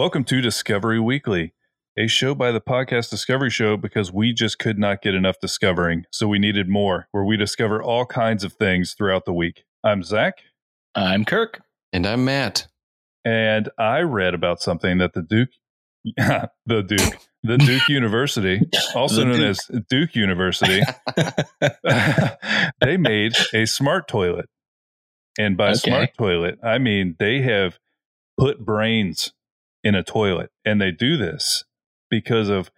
Discovery Weekly. Welcome to Discovery Weekly, a show by the podcast Discovery Show because we just could not get enough discovering, so we needed more, where we discover all kinds of things throughout the week. I'm Zach, I'm Kirk. And I'm Matt. and I read about something that the Duke, the Duke, the Duke University, also known Duke. as Duke University, they made a smart toilet. And by Okay. smart toilet, I mean they have put brains in a toilet. And they do this because of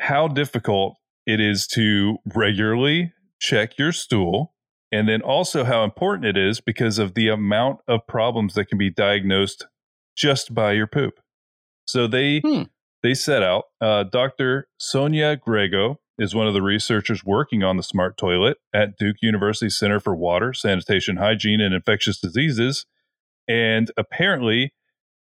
how difficult it is to regularly check your stool. And then also how important it is because of the amount of problems that can be diagnosed just by your poop. So they Hmm. they set out. Uh, Dr. Sonia Grego is one of the researchers working on the smart toilet at Duke University Center for Water, Sanitation, Hygiene, and Infectious Diseases. And apparently,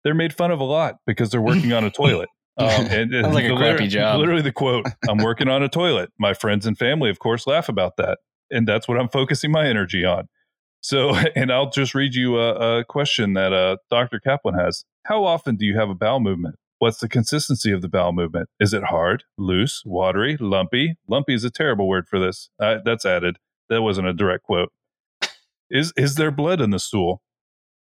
they're made fun of a lot because they're working on a toilet. Um, and, and like a crappy job. Literally, the quote: "I'm working on a toilet." My friends and family, of course, laugh about that, and that's what I'm focusing my energy on. So, and I'll just read you a, a question that uh, Dr. Kaplan has. How often do you have a bowel movement? What's the consistency of the bowel movement? Is it hard, loose, watery, lumpy? Lumpy is a terrible word for this. Uh, that's added. That wasn't a direct quote. Is is there blood in the stool?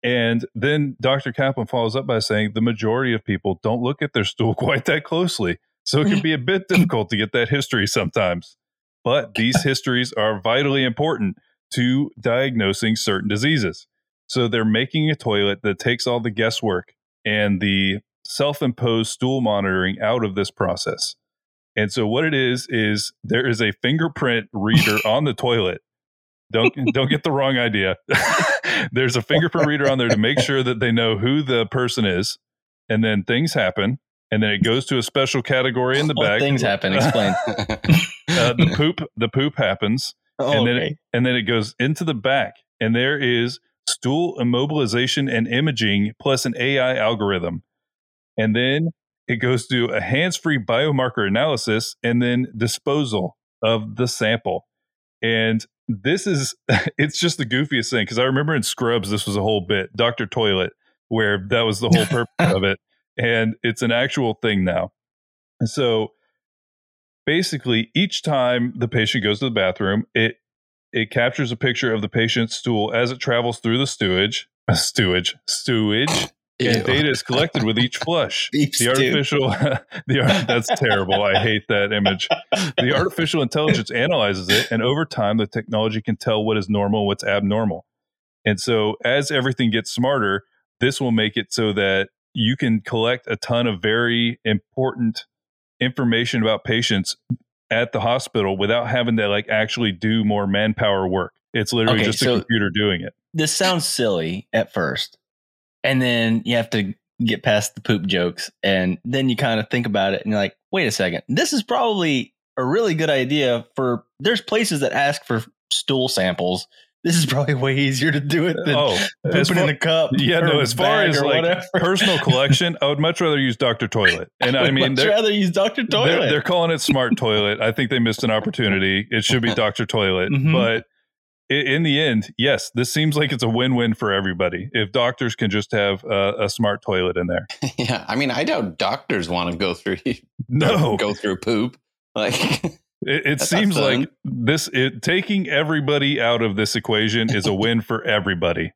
And then Dr. Kaplan follows up by saying the majority of people don't look at their stool quite that closely. So it can be a bit difficult to get that history sometimes. But these histories are vitally important to diagnosing certain diseases. So they're making a toilet that takes all the guesswork and the self imposed stool monitoring out of this process. And so what it is is there is a fingerprint reader on the toilet. Don't don't get the wrong idea. There's a fingerprint reader on there to make sure that they know who the person is, and then things happen, and then it goes to a special category in the What bag. things happen? Explain. Uh, the poop the poop happens, Oh, and then okay. it, and then it goes into the back, and there is stool immobilization and imaging plus an AI algorithm, and then it goes to a hands-free biomarker analysis and then disposal of the sample. And this is it's just the goofiest thing because I remember in Scrubs this was a whole bit, Doctor Toilet, where that was the whole purpose of it, and it's an actual thing now. And so basically each time the patient goes to the bathroom it it captures a picture of the patient's stool as it travels through the stewage stewage stewage Ew. and data is collected with each flush. The artificial the art, that's terrible. I hate that image. The artificial intelligence analyzes it and over time the technology can tell what is normal what's abnormal. And so as everything gets smarter this will make it so that you can collect a ton of very important information about patients at the hospital without having to like actually do more manpower work. It's literally Okay, just a so- computer doing it. This sounds silly at first, and then you have to get past the poop jokes, and then you kind of think about it, and you're like, wait a second, this is probably a really good idea for. There's places that ask for stool samples. This is probably way easier to do it than oh pooping far- in a cup. Yeah, no, as far as like whatever. personal collection, I would much rather use Dr. Toilet. And I would mean, much they're, rather use Doctor they're, Toilet. they're calling it Smart Toilet. I think they missed an opportunity. It should be Dr. Toilet. Mhm. But i- in the end, yes, this seems like it's a win win for everybody. If doctors can just have a, a smart toilet in there. yeah. I mean, I doubt doctors want to go through No, go through poop. Like it, it seems like this it, taking everybody out of this equation is a win for everybody.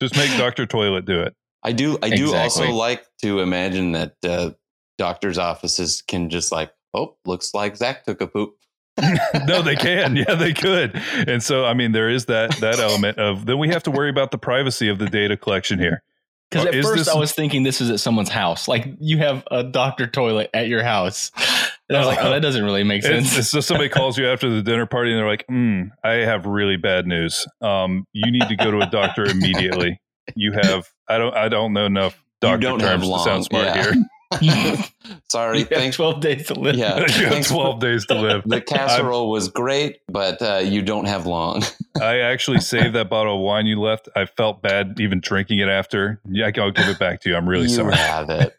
Just make Dr. Toilet do it. I do I do Exactly. also like to imagine that uh, doctors' offices can just like, oh, looks like Zach took a poop. no, they can. Yeah, they could. And so, I mean, there is that that element of then we have to worry about the privacy of the data collection here. Because at Is first this- I was thinking this is at someone's house. Like you have a doctor toilet at your house. And I was like, oh, that doesn't really make sense. It's, it's just somebody calls you after the dinner party and they're like, mm, "I have really bad news. Um, you need to go to a doctor immediately. You have I don't I don't know enough You doctor don't have terms to sound smart yeah. here. Sorry, You thanks. 12 days to live. Yeah. Thanks for- twelve days to live. The casserole was great, but uh, you don't have long. I actually saved that bottle of wine you left. I felt bad even drinking it after. Yeah, I'll give it back to you. I'm really you sorry. have it.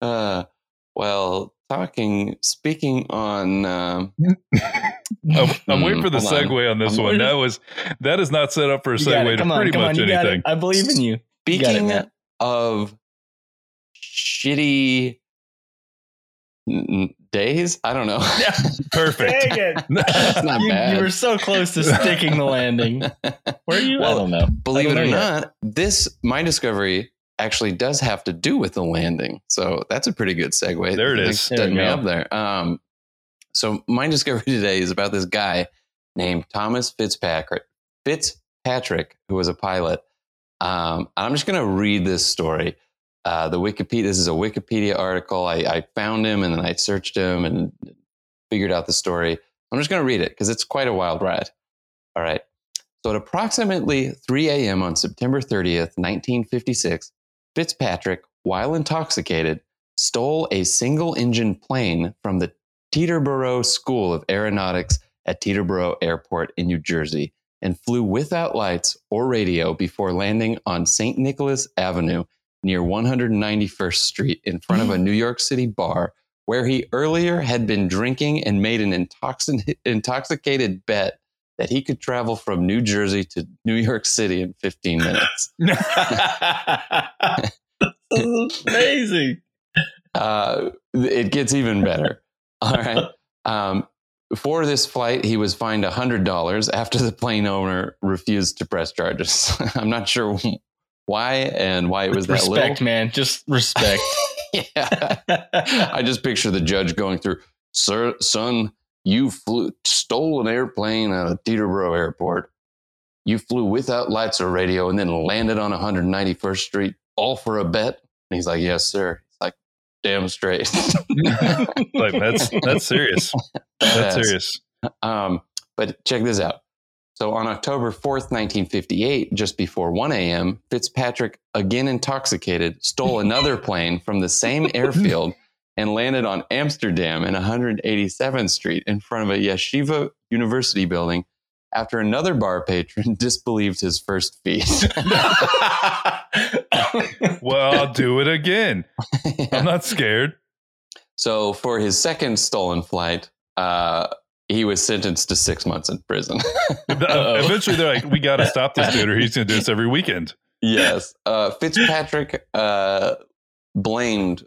Uh, well, talking, speaking on. Um, I'm, I'm waiting for the Hold on. segue on, this I'm- one. That was that is not set up for a segue to on, pretty much on, it. anything. I believe in you. You got it, speaking of shitty n- n- days, I don't know. Perfect. it. That's not you, bad. you were so close to sticking the landing. Where are you? I Well, don't know. Believe it don't or know yet. not, this my discovery actually does have to do with the landing. So that's a pretty good segue. There it is. Thanks There setting me up there. Um, so my discovery today is about this guy named Thomas Fitzpatrick. Fitzpatrick, who was a pilot. Um, I'm just going to read this story. Uh, the Wikipedia. This is a Wikipedia article. I, I found him and then I searched him and figured out the story. I'm just going to read it because it's quite a wild ride. All right. So at approximately 3 a.m. on September 30th, 1956, Fitzpatrick, while intoxicated, stole a single engine plane from the Teterboro School of Aeronautics at Teterboro Airport in New Jersey and flew without lights or radio before landing on St. Nicholas Avenue near 191st Street in front of a New York City bar where he earlier had been drinking and made an intoxi- intoxicated bet that he could travel from New Jersey to New York City in 15 minutes. Amazing. Uh, it gets even better. All right. Um, for this flight, he was fined $100 after the plane owner refused to press charges. I'm not sure why and why it was that respect, man. Just respect. yeah. I just picture the judge going through, Sir, son, you flew, stole an airplane out of Teterboro Airport. You flew without lights or radio and then landed on 191st Street, all for a bet. And he's like, yes, sir. Damn straight. like that's that's serious. That's Badass. serious. Um, but check this out. So on October 4th, 1958, just before 1 a.m., Fitzpatrick, again intoxicated, stole another plane from the same airfield and landed on Amsterdam in 187th Street in front of a Yeshiva University building after another bar patron disbelieved his first feat. Well, I'll do it again. I'm not scared. so for his second stolen flight, uh, he was sentenced to six months in prison. Eventually, they're like, "We got to stop this dude, or he's going to do this every weekend." yes. Uh, Fitzpatrick uh, blamed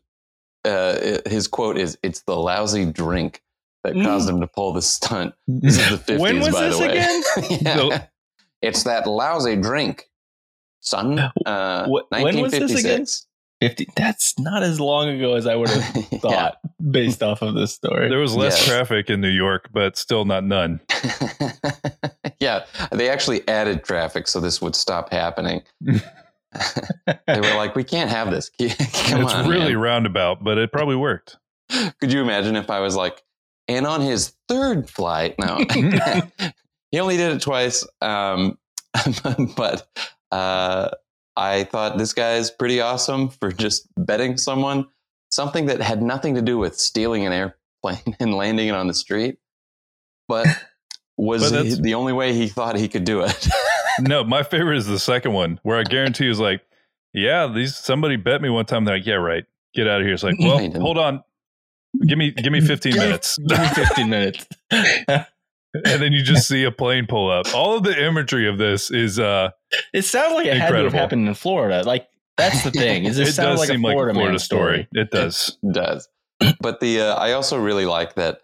uh, his quote is "It's the lousy drink that Mm. caused him to pull the stunt." This is the fifties, When was by this the way. again? Yeah. So- it's that lousy drink, son. Uh, Wh- when was this again? 50. That's not as long ago as I would have Yeah. thought based off of this story. There was less Yes. traffic in New York, but still not none. yeah, they actually added traffic so this would stop happening. they were like, "We can't have this. Come it's on, really man." roundabout, but it probably worked. Could you imagine if I was like, and on his third flight, no, he only did it twice. Um, but uh, I thought this guy's pretty awesome for just betting someone something that had nothing to do with stealing an airplane and landing it on the street, but was But the only way he thought he could do it. no, my favorite is the second one, where I guarantee is like, "Yeah, these somebody bet me one time." They're like, "Yeah, right. Get out of here." It's like, well, hold on. Give me give me 15 minutes. Give me 15 minutes. and then you just see a plane pull up. All of the imagery of this is uh It sounds like it had to have happened in Florida. Like that's the thing. Is it it sounds does like a seem like a Florida man story. It does. does. But the uh, I also really like that.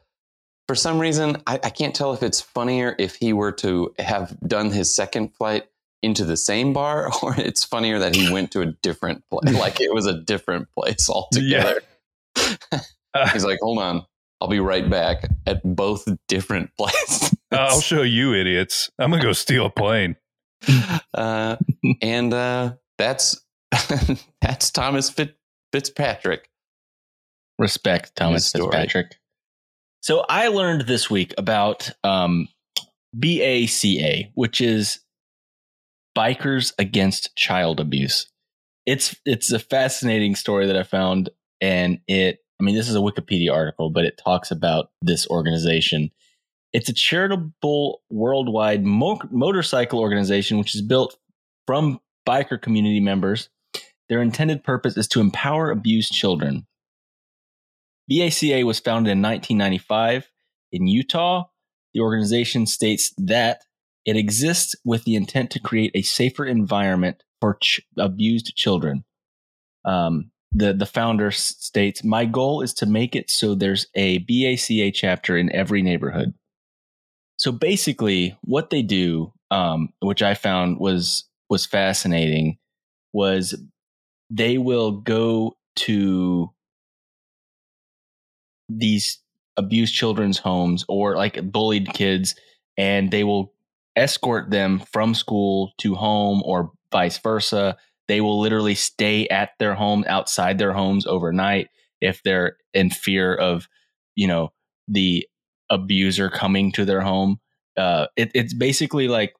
For some reason, I, I can't tell if it's funnier if he were to have done his second flight into the same bar, or it's funnier that he went to a different place. like it was a different place altogether. He's like, "Hold on, I'll be right back at both different places." I'll show you idiots. I'm gonna go steal a plane. uh, and uh, that's that's Thomas Fit, Fitzpatrick. Respect, Thomas. Fitzpatrick. So I learned this week about um, BACA, which is Bikers Against Child Abuse. It's it's a fascinating story that I found, and it. I mean, this is a Wikipedia article, but it talks about this organization. It's a charitable worldwide mo- motorcycle organization which is built from biker community members. Their intended purpose is to empower abused children. BACA was founded in 1995 in Utah. The organization states that it exists with the intent to create a safer environment for ch- abused children. Um, the the founder states, "My goal is to make it so there's a BACA chapter in every neighborhood." So basically, what they do, um, which I found was was fascinating, was they will go to these abused children's homes or like bullied kids, and they will escort them from school to home or vice versa. They will literally stay at their home outside their homes overnight if they're in fear of, you know, the abuser coming to their home. Uh, it, it's basically like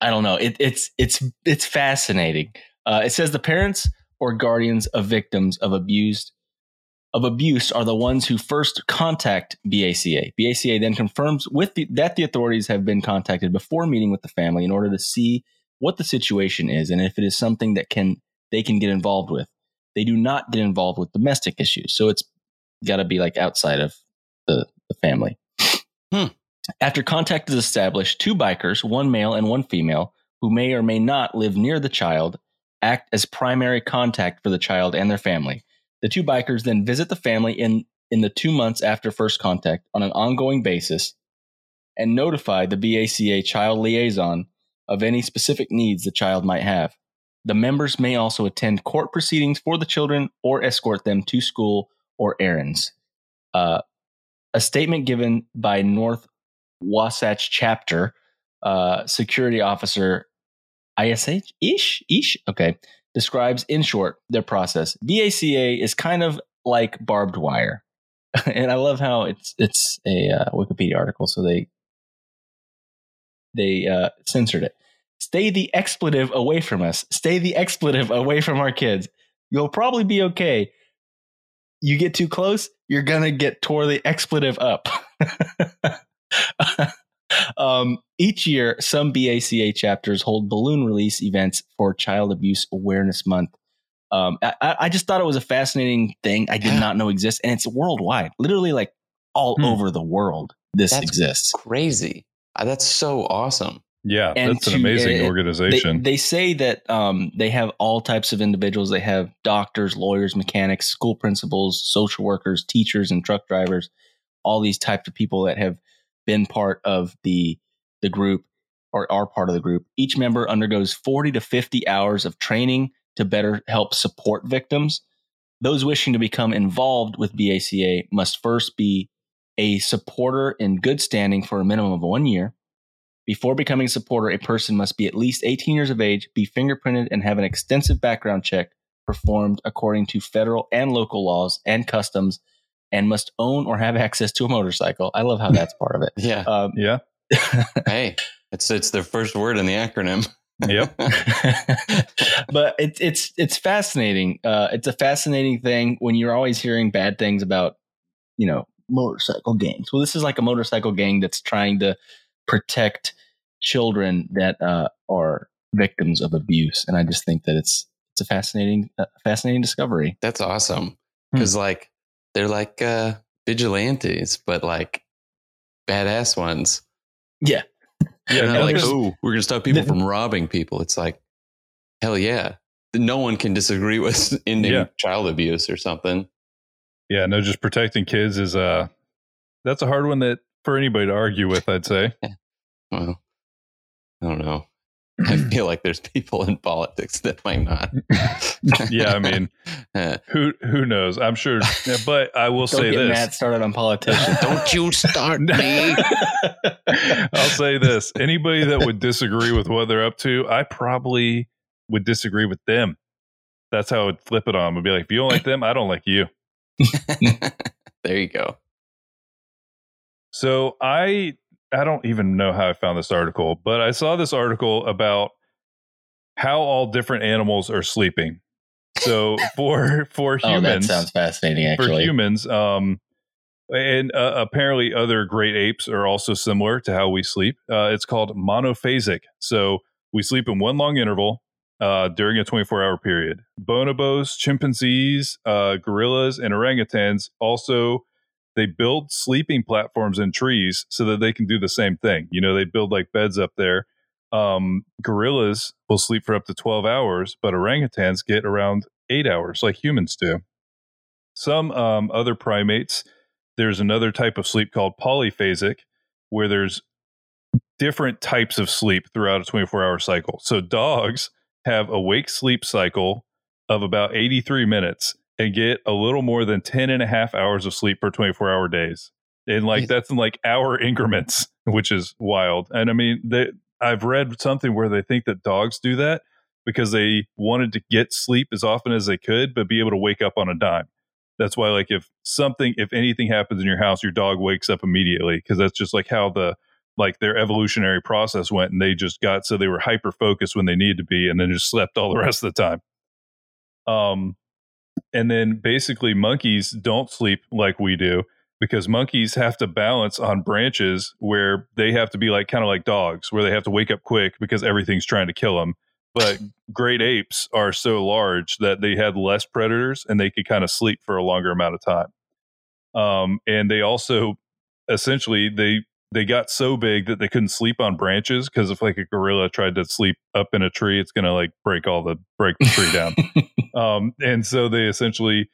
I don't know. It, it's it's it's fascinating. Uh, it says the parents or guardians of victims of abused of abuse are the ones who first contact BACA. BACA then confirms with the, that the authorities have been contacted before meeting with the family in order to see what the situation is and if it is something that can they can get involved with. They do not get involved with domestic issues, so it's got to be like outside of the, the family. Hmm. After contact is established, two bikers, one male and one female, who may or may not live near the child, act as primary contact for the child and their family. The two bikers then visit the family in, in the two months after first contact on an ongoing basis and notify the BACA child liaison of any specific needs the child might have. The members may also attend court proceedings for the children or escort them to school or errands. Uh, a statement given by North Wasatch Chapter uh, Security Officer ISH ish ish okay describes in short their process. BACA is kind of like barbed wire, and I love how it's it's a uh, Wikipedia article, so they they uh, censored it. Stay the expletive away from us. Stay the expletive away from our kids. You'll probably be okay. You get too close, you're gonna get tore the expletive up. um, each year, some BACA chapters hold balloon release events for Child Abuse Awareness Month. Um, I, I, just thought it was a fascinating thing I did not know exists, and it's worldwide, literally like all hmm. over the world. This that's exists. Crazy. Uh, that's so awesome. Yeah, and that's to, an amazing uh, organization. They, they, say that um, they have all types of individuals. They have doctors, lawyers, mechanics, school principals, social workers, teachers, and truck drivers. All these types of people that have been part of the the group or are part of the group. Each member undergoes 40 to 50 hours of training to better help support victims. Those wishing to become involved with BACA must first be a supporter in good standing for a minimum of one year. Before becoming a supporter, a person must be at least 18 years of age, be fingerprinted, and have an extensive background check performed according to federal and local laws and customs and must own or have access to a motorcycle. I love how that's part of it. yeah. Um, yeah. hey, it's it's the first word in the acronym. Yep. but it's it's it's fascinating. Uh, it's a fascinating thing when you're always hearing bad things about, you know, motorcycle gangs. Well, this is like a motorcycle gang that's trying to protect children that uh, are victims of abuse, and I just think that it's it's a fascinating uh, fascinating discovery. That's awesome because hmm. like they're like uh, vigilantes, but like badass ones. Yeah. Yeah. Not like, oh, we're going to stop people from robbing people. It's like, hell yeah. No one can disagree with ending yeah. child abuse or something. Yeah. No, just protecting kids is, uh, that's a hard one that for anybody to argue with, I'd say. well, I don't know. I feel like there's people in politics that might not. yeah, I mean, who who knows? I'm sure, but I will Don't say get this: Matt started on politicians. Don't you start me. I'll say this: anybody that would disagree with what they're up to, I probably would disagree with them. That's how I would flip it on. I'd be like, if you don't like them, I don't like you. there you go. So I I don't even know how I found this article, but I saw this article about how all different animals are sleeping. So for for humans, oh, that sounds fascinating. Actually, for humans, um, and uh, apparently other great apes are also similar to how we sleep. Uh, it's called monophasic. So we sleep in one long interval, uh, during a 24 hour period. Bonobos, chimpanzees, uh, gorillas, and orangutans also they build sleeping platforms in trees so that they can do the same thing. You know, they build like beds up there. Um, gorillas will sleep for up to 12 hours, but orangutans get around eight hours like humans do. Some um, other primates, there's another type of sleep called polyphasic, where there's different types of sleep throughout a 24 hour cycle. So dogs have a wake sleep cycle of about 83 minutes and get a little more than 10 and a half hours of sleep per 24 hour days. And like that's in like hour increments, which is wild. And I mean, they, I've read something where they think that dogs do that because they wanted to get sleep as often as they could, but be able to wake up on a dime. That's why, like, if something, if anything happens in your house, your dog wakes up immediately because that's just like how the like their evolutionary process went, and they just got so they were hyper focused when they needed to be, and then just slept all the rest of the time. Um, and then basically monkeys don't sleep like we do because monkeys have to balance on branches where they have to be like kind of like dogs where they have to wake up quick because everything's trying to kill them but great apes are so large that they had less predators and they could kind of sleep for a longer amount of time um, and they also essentially they they got so big that they couldn't sleep on branches because if like a gorilla tried to sleep up in a tree, it's gonna like break all the break the tree down. um, and so they essentially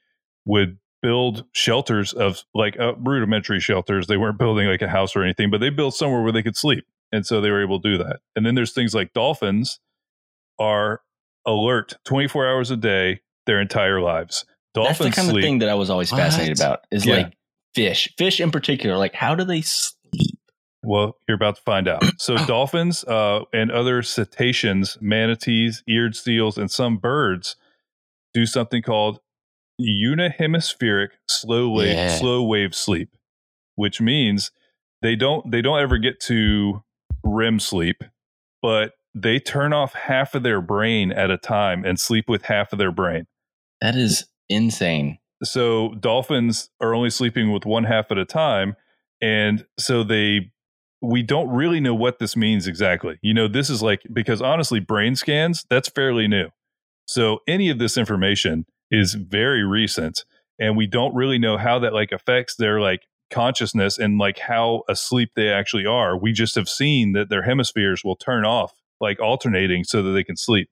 would build shelters of like uh, rudimentary shelters. They weren't building like a house or anything, but they built somewhere where they could sleep, and so they were able to do that. And then there's things like dolphins are alert 24 hours a day their entire lives. Dolphins That's the kind sleep. of thing that I was always fascinated What? about. Is Yeah. like fish, fish in particular. Like, how do they sleep? Well, you're about to find out. So, dolphins uh, and other cetaceans, manatees, eared seals, and some birds do something called unihemispheric slow wave Yeah. slow wave sleep, which means they don't they don't ever get to REM sleep, but they turn off half of their brain at a time and sleep with half of their brain. That is insane. So dolphins are only sleeping with one half at a time, and so they we don't really know what this means exactly. You know, this is like because honestly, brain scans that's fairly new. So any of this information is very recent, and we don't really know how that like affects their like consciousness and like how asleep they actually are. We just have seen that their hemispheres will turn off like alternating so that they can sleep.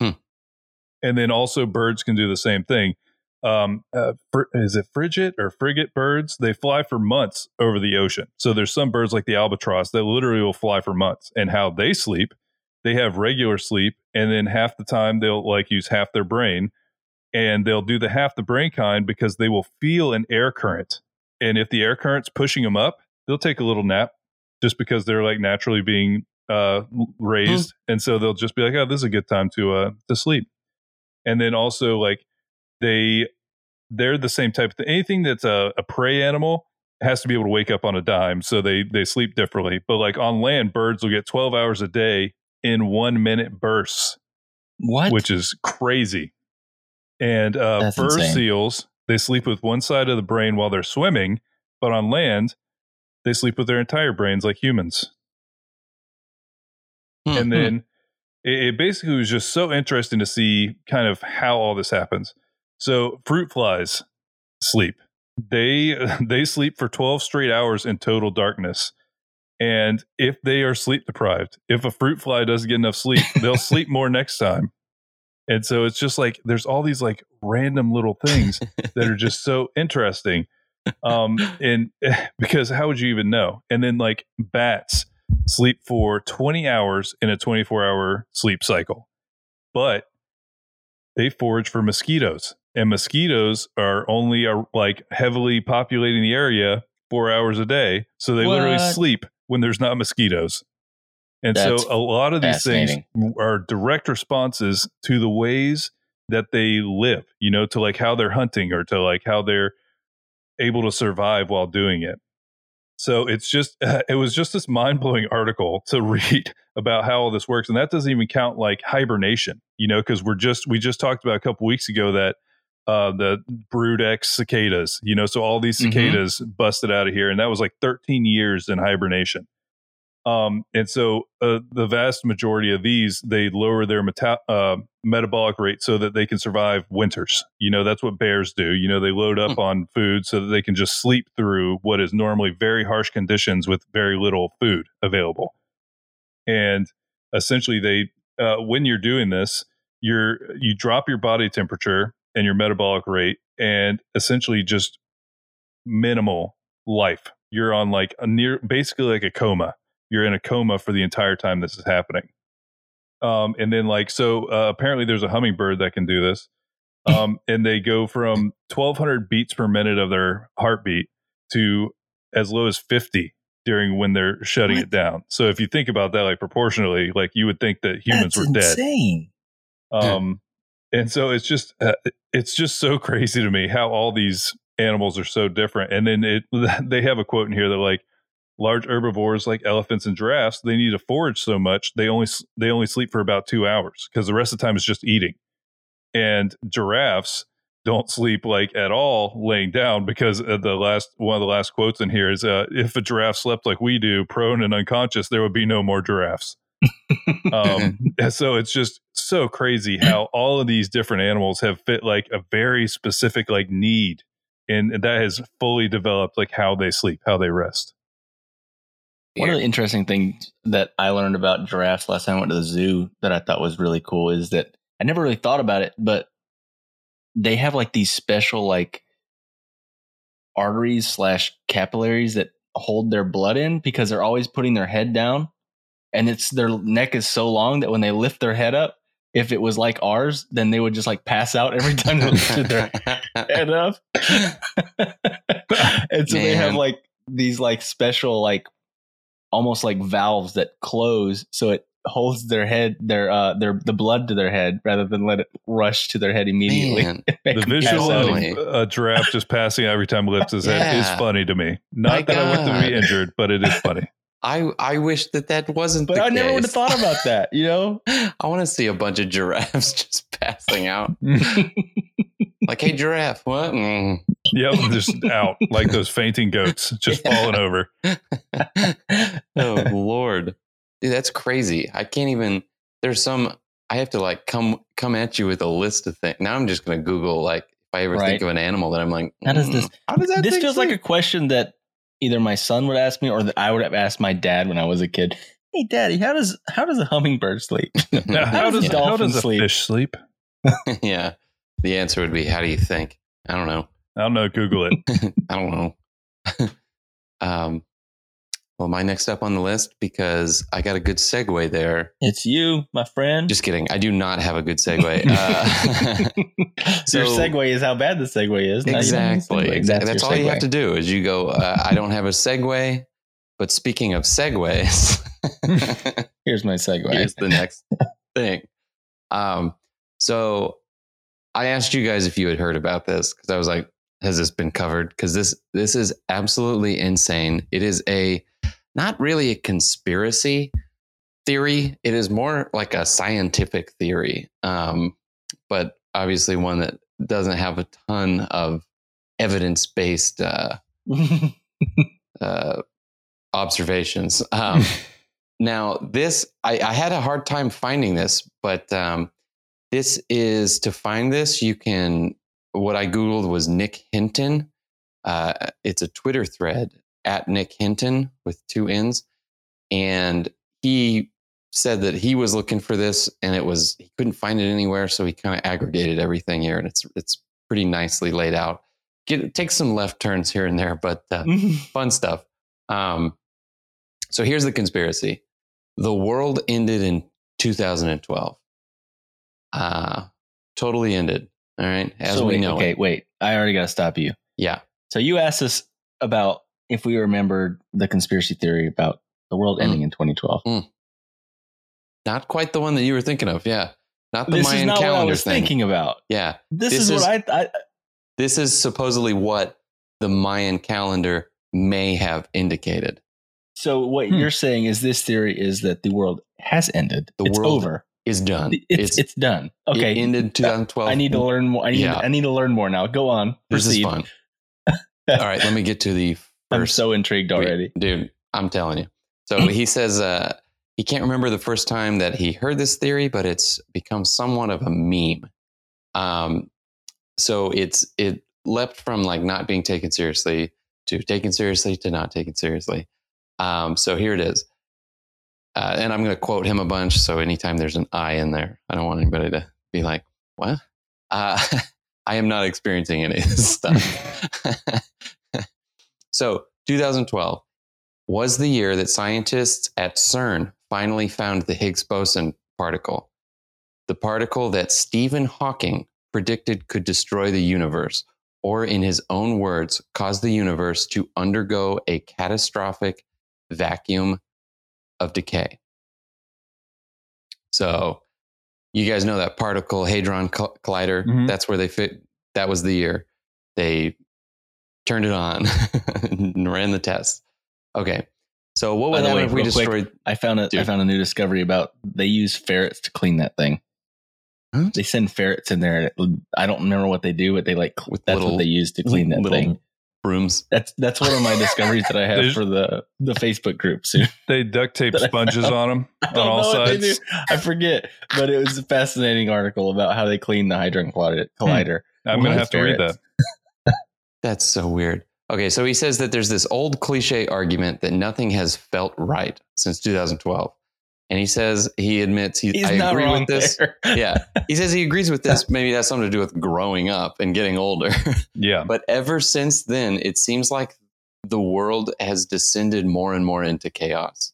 Hmm. And then also birds can do the same thing um, uh, fr- is it frigate or frigate birds? They fly for months over the ocean. So there's some birds like the albatross that literally will fly for months. And how they sleep, they have regular sleep, and then half the time they'll like use half their brain, and they'll do the half the brain kind because they will feel an air current, and if the air current's pushing them up, they'll take a little nap just because they're like naturally being uh, raised, and so they'll just be like, oh, this is a good time to uh to sleep, and then also like they they're the same type of thing. Anything that's a, a prey animal has to be able to wake up on a dime, so they they sleep differently. But like on land, birds will get twelve hours a day in one minute bursts, What? which is crazy. And uh, fur insane. seals they sleep with one side of the brain while they're swimming, but on land they sleep with their entire brains like humans Hmm. and then it, it basically was just so interesting to see kind of how all this happens. So fruit flies sleep. They they sleep for 12 straight hours in total darkness. And if they are sleep deprived, if a fruit fly doesn't get enough sleep, they'll sleep more next time. And so it's just like there's all these like random little things that are just so interesting. Um, and because how would you even know? And then like bats sleep for 20 hours in a 24 hour sleep cycle, but they forage for mosquitoes, and mosquitoes are only uh, like heavily populating the area four hours a day. So they literally sleep when there's not mosquitoes. And That's so a lot of these things are direct responses to the ways that they live, you know, to like how they're hunting or to like how they're able to survive while doing it. So it's just, it was just this mind blowing article to read about how all this works. And that doesn't even count like hibernation, you know, because we're just, we just talked about a couple weeks ago that uh, the brood X cicadas, you know, so all these Mhm. cicadas busted out of here. And that was like 13 years in hibernation. Um, and so uh, the vast majority of these, they lower their meta- uh, metabolic rate so that they can survive winters. You know, that's what bears do. You know, they load up Hmm. on food so that they can just sleep through what is normally very harsh conditions with very little food available. And essentially, they, uh, when you're doing this, you're you drop your body temperature and your metabolic rate, and essentially just minimal life. You're on like a near, basically like a coma you're in a coma for the entire time this is happening. Um, and then like so, uh, apparently there's a hummingbird that can do this, um, and they go from 1,200 beats per minute of their heartbeat to as low as 50 during when they're shutting What? it down. So if you think about that, like proportionally, like you would think that humans That's were dead. insane. Um, and so it's just uh, it's just so crazy to me how all these animals are so different. And then it they have a quote in here that like large herbivores like elephants and giraffes they need to forage so much they only they only sleep for about two hours because the rest of the time is just eating. And giraffes don't sleep like at all laying down because uh, the last one of the last quotes in here is uh, if a giraffe slept like we do prone and unconscious there would be no more giraffes um, so it's just so crazy how all of these different animals have fit like a very specific like need and that has fully developed like how they sleep how they rest. One of the interesting things that I learned about giraffes last time I went to the zoo that I thought was really cool is that I never really thought about it, but they have like these special like arteries slash capillaries that hold their blood in because they're always putting their head down, and it's their neck is so long that when they lift their head up, if it was like ours, then they would just like pass out every time they lifted their head up. and so they have like these like special like almost like valves that close so it holds their head their uh their the blood to their head rather than let it rush to their head immediately. The visual pass out. Totally. of a giraffe just passing every time lifts his head is funny to me not My that i want them to be injured but it is funny I I wish that that wasn't. But the I never would have thought about that, you know? I want to see a bunch of giraffes just passing out. Like, hey, giraffe, what? Mm. yep just out like those fainting goats just Yeah. falling over oh Lord, Dude, that's crazy. I can't even. There's some. I have to like come come at you with a list of things. Now I'm just gonna Google like if I ever think of an animal that I'm like, How does mm, this- How does that? this thing feels like a question that either my son would ask me or that I would have asked my dad when I was a kid. Hey daddy, how does how does a hummingbird sleep? now, how does does a how dolphin does a sleep? fish sleep yeah. The answer would be, how do you think? I don't know. i don't know google it I don't know. um, well, my next up on the list because I got a good segue there. It's you, my friend. Just kidding. I do not have a good segue. Uh, Your segue is how bad the segue is. Now you don't have a exactly. segue. Exactly. That's, your all you have to do is you go. Uh, I don't have a segue. But speaking of segues, Here's my segue. here's the next thing. Um, so I asked you guys if you had heard about this because I was like, "Has this been covered?" Because this this is absolutely insane. It is a not really a conspiracy theory. It is more like a scientific theory, um, but obviously one that doesn't have a ton of evidence based uh, uh, observations. Um, now, this I, I had a hard time finding this, but um, this is to find this. You can what I googled was Nick Hinton. Uh, it's a Twitter thread at Nick Hinton with two N's, and he said that he was looking for this and it was he couldn't find it anywhere, so he kind of aggregated everything here, and it's it's pretty nicely laid out. Get take some left turns here and there, but uh, fun stuff. Um, so here's the conspiracy: the world ended in 2012. Uh, totally ended. All right, as so we wait, know okay, it. wait. I already got to stop you. Yeah, So you asked us about if we remembered the conspiracy theory about the world Mm. ending in 2012. not quite the one that you were thinking of. Yeah, not the this Mayan is not what I calendar was thing. thinking about. Yeah, This, This is, is- what I, I this is supposedly what the Mayan calendar may have indicated. So what Hmm. you're saying is this theory is that the world has ended. The it's world over. Is done. It's, it's done. Okay. It ended 2012. I need to learn more. I need Yeah. I need to learn more now. Go on. This is Proceed. fun. All right, let me get to the I'm so intrigued already. dude. I'm telling you. So he says uh, he can't remember the first time that he heard this theory, but it's become somewhat of a meme. Um, so it's it leapt from like not being taken seriously to taken seriously to not taken seriously. Um, so here it is. Uh, and I'm going to quote him a bunch. So anytime there's an I in there, I don't want anybody to be like, what? Uh, I am not experiencing any of this stuff. so 2012 was the year that scientists at CERN finally found the Higgs boson particle, the particle that Stephen Hawking predicted could destroy the universe, or in his own words, cause the universe to undergo a catastrophic vacuum of decay. So, you guys know that particle hadron collider. Mhm. That's where they fit. That was the year they turned it on and ran the test. Okay. So what By would the happen if we real quick. I found a I Dude. found a new discovery about they use ferrets to clean that thing. Huh? They send ferrets in there. I don't remember what they do, but they like With that's little- what they use to clean that little thing. brooms. That's that's one of my discoveries that I have for the the Facebook group soon. They duct tape sponges on them on all know what they sides. I forget, but it was a fascinating article about how they clean the Hadron Collider. Hmm. collider. I'm gonna have to read that. That's so weird. Okay, so he says that there's this old cliche argument that nothing has felt right since 2012, and he says he admits he. He's I not agree wrong with this. there. Yeah, he says he agrees with this. Maybe that's something to do with growing up and getting older. Yeah. But ever since then, it seems like the world has descended more and more into chaos,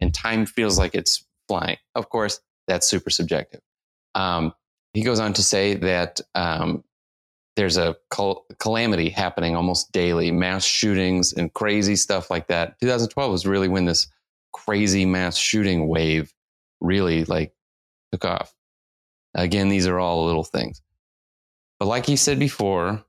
and time feels like it's flying. Of course, that's super subjective. Um, he goes on to say that um, there's a cal- calamity happening almost daily, mass shootings and crazy stuff like that. 2012 was really when this crazy mass shooting wave really like took off. Again, these are all little things. But like he said before,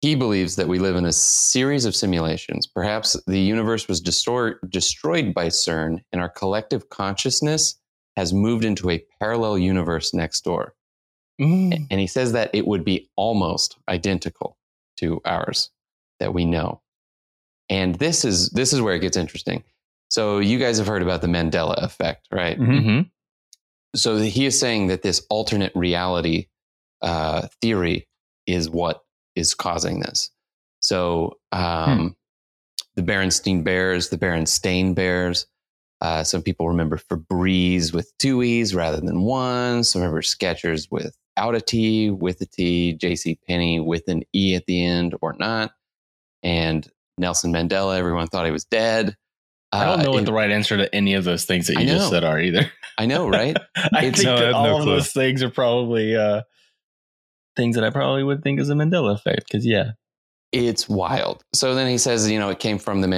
he believes that we live in a series of simulations. Perhaps the universe was destroy- destroyed by CERN, and our collective consciousness has moved into a parallel universe next door. Mm. And he says that it would be almost identical to ours that we know. And this is this is where it gets interesting. So you guys have heard about the Mandela effect, right? Mhm. Mhm. so he is saying that this alternate reality uh, theory is what is causing this. So um, the Berenstein Bears, the Berenstain Bears. Uh, some people remember Febreze with two E's rather than one. Some remember Skechers without a T, with a T, J.C. Penney with an E at the end or not. And Nelson Mandela, everyone thought he was dead. I don't Uh, know what it- the right answer to any of those things that you just said are either. I know, right? I It's- think No, that all no of clue. those things are probably uh, things that I probably would think is a Mandela effect. Because yeah, it's wild. So then he says, you know, it came from the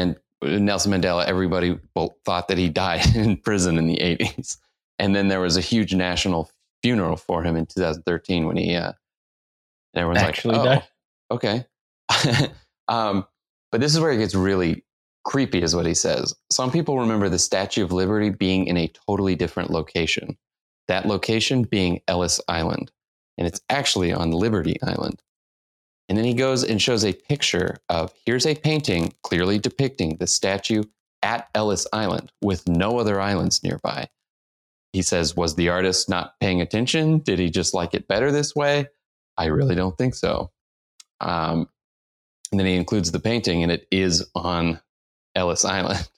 Nelson Mandela. Everybody thought that he died in prison in the 80s. And then there was a huge national funeral for him in 2013 when he, uh, and everyone's actually like, died. oh, okay. um, but this is where it gets really creepy, is what he says. Some people remember the Statue of Liberty being in a totally different location, that location being Ellis Island. And it's actually on Liberty Island. And then he goes and shows a picture of here's a painting clearly depicting the statue at Ellis Island with no other islands nearby. He says, Was the artist not paying attention? Did he just like it better this way? I really don't think so. Um, and then he includes the painting, and it is on Ellis Island.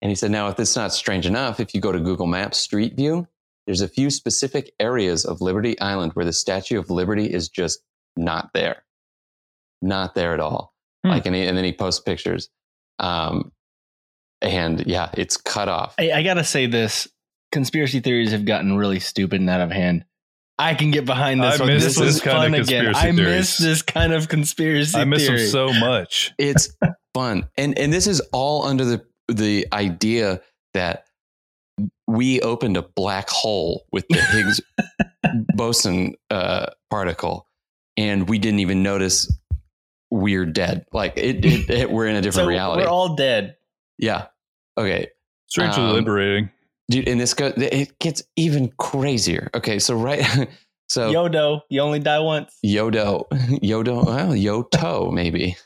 And he said, Now, if is not strange enough, if you go to Google Maps Street View, there's a few specific areas of Liberty Island where the Statue of Liberty is just not there. Not there at all. Hmm. Like, and, he, and then he posts pictures. Um, and yeah, it's cut off. I, I gotta say this: conspiracy theories have gotten really stupid and out of hand. I can get behind this I one. miss This was this kind of fun again. conspiracy I miss this kind of conspiracy I miss theory. them so much. It's fun. And and this is all under the the idea that we opened a black hole with the Higgs boson uh, particle and we didn't even notice we're dead. Like it, it, it we're in a different so reality. we're all dead. yeah. Okay. Strangely Um, liberating. Dude, and this go it gets even crazier. Okay, so right so Yodo, you only die once. Yodo, Yodo, well, Yoto, maybe.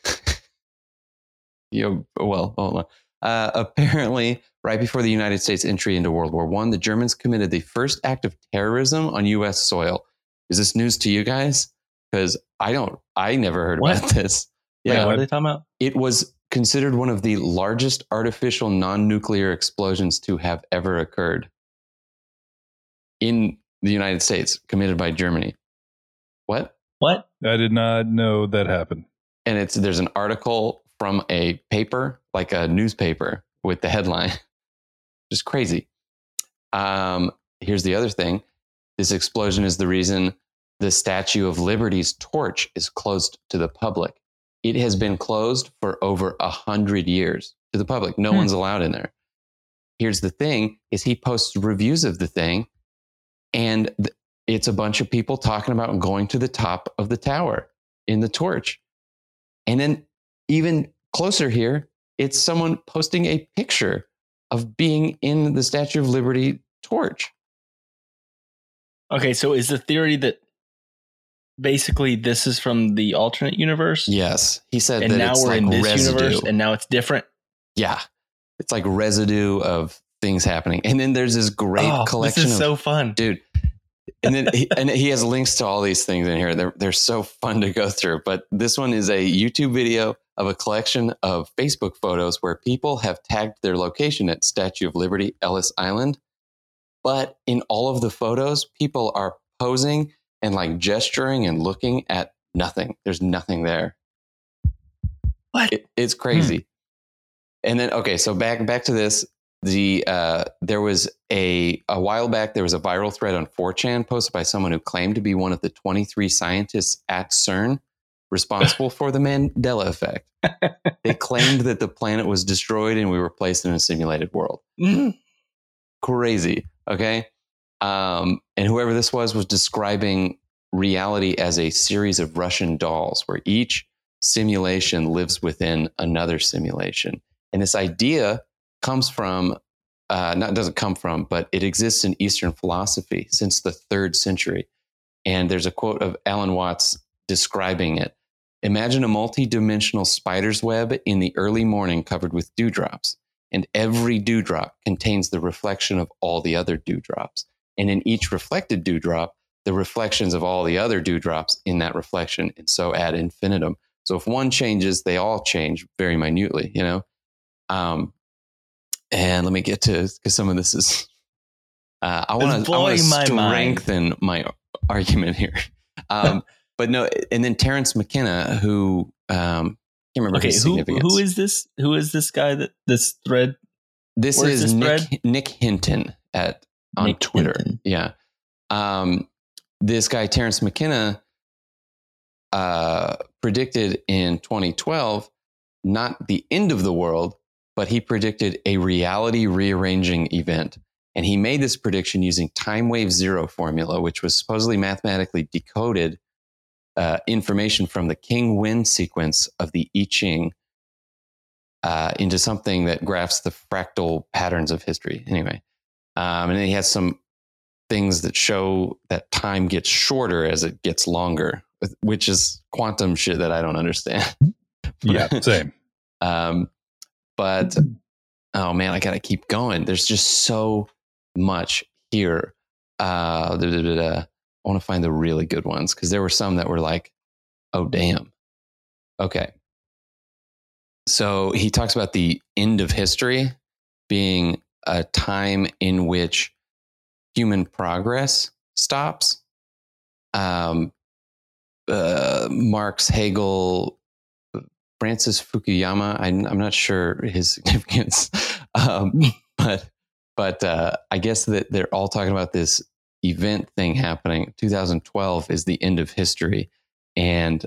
Yo, well, hold on. Uh, apparently, right before the United States entry into World War One, the Germans committed the first act of terrorism on U.S. soil. Is this news to you guys? Because I don't, I never heard What? about this. Wait, Yeah, what are they talking about? it was considered one of the largest artificial non-nuclear explosions to have ever occurred in the United States, committed by Germany. What? What? I did not know that happened. and it's there's an article from a paper like a newspaper with the headline just crazy um, here's the other thing this explosion is the reason the statue of liberty's torch is closed to the public it has been closed for over a hundred years to the public no Hmm. one's allowed in there here's the thing is he posts reviews of the thing and th- it's a bunch of people talking about going to the top of the tower in the torch and then even closer here, it's someone posting a picture of being in the Statue of Liberty torch. Okay, so is the theory that basically this is from the alternate universe? Yes. He said And that now it's we're like in this residue. universe and now it's different. yeah. It's like residue of things happening. And then there's this great oh, collection This is of so fun. dude. And then he, and he has links to all these things in here. They're they're so fun to go through. But this one is a YouTube video of a collection of Facebook photos where people have tagged their location at Statue of Liberty, Ellis Island. But in all of the photos, people are posing and like gesturing and looking at nothing. There's nothing there. What? It, it's crazy. And then okay, so back back to this the uh, there was a a while back there was a viral thread on 4chan posted by someone who claimed to be one of the 23 scientists at CERN responsible for the Mandela effect. They claimed that the planet was destroyed and we were placed in a simulated world. Mhm. Crazy, okay? Um, and whoever this was was describing reality as a series of Russian dolls where each simulation lives within another simulation. And this idea comes from uh, not doesn't come from, but it exists in Eastern philosophy since the third century. And there's a quote of Alan Watts describing it. Imagine a multi-dimensional spider's web in the early morning covered with dewdrops, and every dewdrop contains the reflection of all the other dewdrops. And in each reflected dewdrop, the reflections of all the other dewdrops in that reflection, and so ad infinitum. So if one changes, they all change very minutely, you know? Um, and let me get to because some of this is. Uh, I want to blowing my strengthen my argument here, um, but no. And then Terence McKenna, who um, can't remember Okay, his who significance. who is this? Who is this guy that this thread? this? where's Is this Nick thread? Nick Hinton at on Nick Twitter. Hinton. Yeah, um, this guy Terence McKenna uh, predicted in 2012 not the end of the world, but he predicted a reality rearranging event. And he made this prediction using time wave zero formula, which was supposedly mathematically decoded uh, information from the King Wen sequence of the I Ching uh, into something that graphs the fractal patterns of history. Anyway, um, and then he has some things that show that time gets shorter as it gets longer, which is quantum shit that I don't understand. Yeah, same. Um, but oh man, I gotta keep going. There's just so much here. Uh, da, da, da. I want to find the really good ones because there were some that were like, oh damn. Okay. So he talks about the end of history being a time in which human progress stops. Um, uh, Marx, Hegel, Francis Fukuyama. I'm, I'm not sure his significance, um, but but uh, I guess that they're all talking about this event thing happening. 2012 is the end of history, and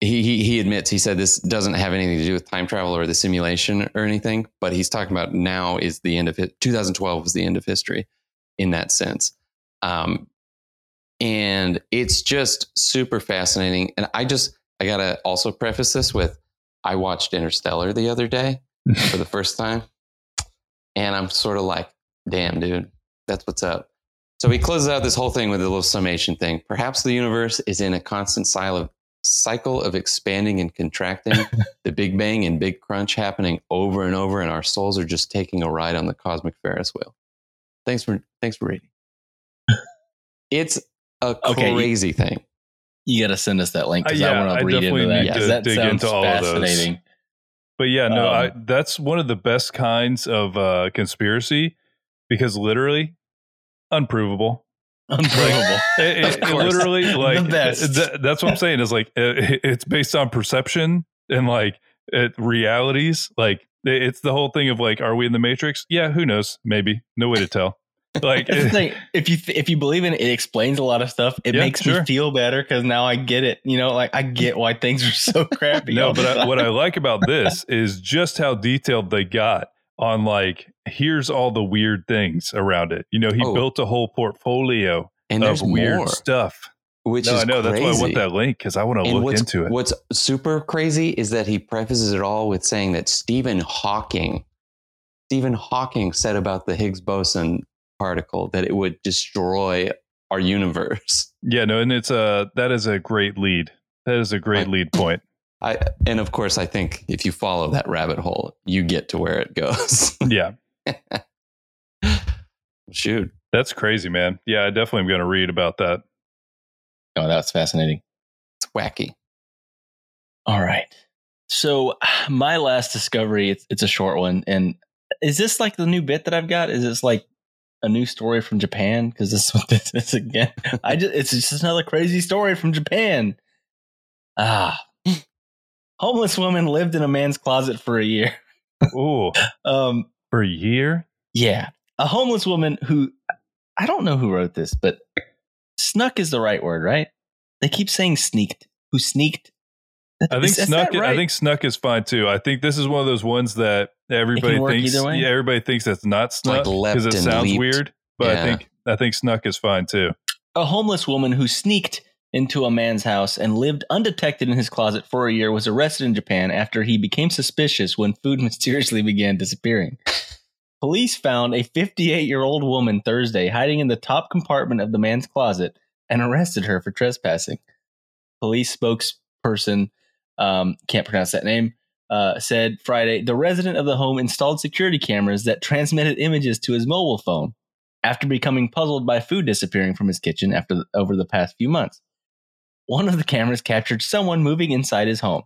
he, he he admits he said this doesn't have anything to do with time travel or the simulation or anything, but he's talking about now is the end of it. 2012 is the end of history in that sense. Um, and it's just super fascinating. And I just I gotta also preface this with I watched Interstellar the other day for the first time, and I'm sort of like, damn, dude, that's what's up. So he closes out this whole thing with a little summation thing. Perhaps the universe is in a constant cycle of cycle of expanding and contracting, the Big Bang and Big Crunch happening over and over, and our souls are just taking a ride on the cosmic Ferris wheel. Thanks for thanks for reading. It's a Okay, you- crazy thing. You got to send us that link because Uh, yeah, I want to read definitely into that. need 'cause to that dig sounds into all of those. But yeah, no, Um, I, that's one of the best kinds of uh, conspiracy because literally unprovable. Unprovable. It, it- Of it literally, The like best. th- that's what I'm saying is like it, it's based on perception and like it, realities. Like it- it's the whole thing of like, are we in the Matrix? Yeah, who knows? Maybe. No way to tell. Like thing. If you th- if you believe in it, it explains a lot of stuff. It Yeah, makes sure. me feel better because now I get it. You know, like I get why things are so crappy. no, but I, what I like about this is just how detailed they got on like here's all the weird things around it. You know, he Oh. built a whole portfolio And of weird more, stuff. which no, is I know that's why I want that link because I want to look into it. What's super crazy is that he prefaces it all with saying that Stephen Hawking, Stephen Hawking said about the Higgs boson particle that it would destroy our universe. Yeah, no, and it's a that is a great lead. That is a great Right. lead point. I, and of course, I think if you follow that rabbit hole, you get to where it goes. Yeah, Shoot. that's crazy, man. Yeah, I definitely am going to read about that. oh, that's fascinating. It's wacky. All right. So my last discovery, it's, it's a short one. And is this like the new bit that I've got? Is this like a new story from Japan? Because this is what this is again. I just it's just another crazy story from Japan. Ah. Homeless woman lived in a man's closet for a year. Ooh, Um, for a year? yeah. A homeless woman who I don't know who wrote this, but snuck is the right word, right? They keep saying sneaked. Who sneaked? I think Is- is snuck. that right? I think snuck is fine too. I think this is one of those ones that everybody thinks. Yeah, everybody thinks that's not snuck because it sounds leaped. weird. But Yeah. I think I think snuck is fine too. A homeless woman who sneaked into a man's house and lived undetected in his closet for a year was arrested in Japan after he became suspicious when food mysteriously began disappearing. Police found a 58 year old woman Thursday hiding in the top compartment of the man's closet and arrested her for trespassing. Police spokesperson, um, can't pronounce that name, uh, said Friday the resident of the home installed security cameras that transmitted images to his mobile phone after becoming puzzled by food disappearing from his kitchen after the, over the past few months. One of the cameras captured someone moving inside his home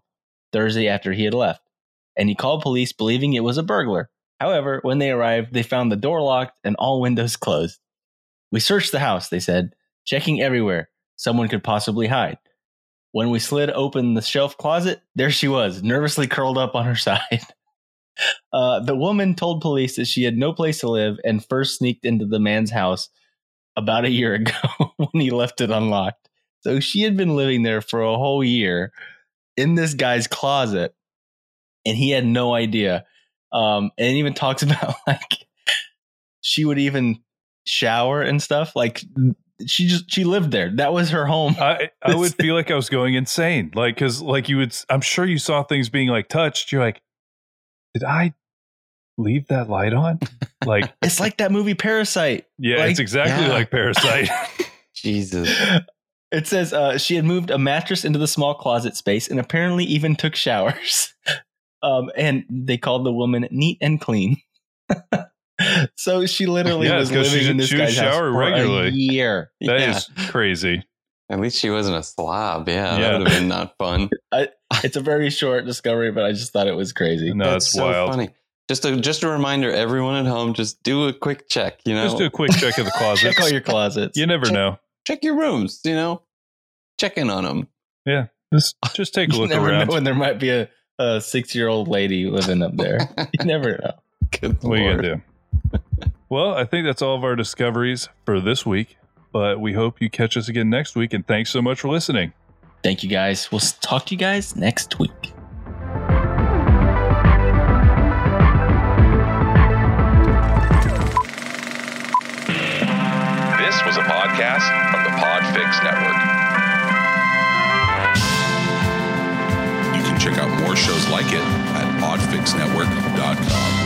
Thursday after he had left, and he called police believing it was a burglar. However, when they arrived, they found the door locked and all windows closed. We searched the house, they said, checking everywhere someone could possibly hide. When we slid open the shelf closet, there she was, nervously curled up on her side. Uh, the woman told police that she had no place to live and first sneaked into the man's house about a year ago when he left it unlocked. So she had been living there for a whole year in this guy's closet, and he had no idea. Um, and it even talks about like she would even shower and stuff. Like she just she lived there. That was her home. I I would feel like I was going insane. Like because like you would. I'm sure you saw things being like touched. You're like, did I leave that light on? Like It's like that movie Parasite. yeah, Like- it's exactly Yeah. like Parasite. Jesus. It says uh, she had moved a mattress into the small closet space and apparently even took showers. Um, and they called the woman neat and clean. so she literally Yeah, was it's 'cause she living in this she would guy's house shower for regularly. a year. That Yeah. is crazy. At least she wasn't a slob. Yeah, Yeah. that would have been not fun. it's a very short discovery, but I just thought it was crazy. No, it's wild. funny. Just a just a reminder, everyone at home, just do a quick check. You know, Just do a quick check of the closet. Check all your closets. You never know. check your rooms. You know, check in on them. Yeah, just just take a You look never around. know when there might be a, a six year old lady living up there. you never know. Good What are you gonna do? well, I think that's all of our discoveries for this week. But we hope you catch us again next week, and thanks so much for listening. Thank you guys. We'll talk to you guys next week. This was a podcast from the Podfix Network. More shows like it at podfixnetwork.com.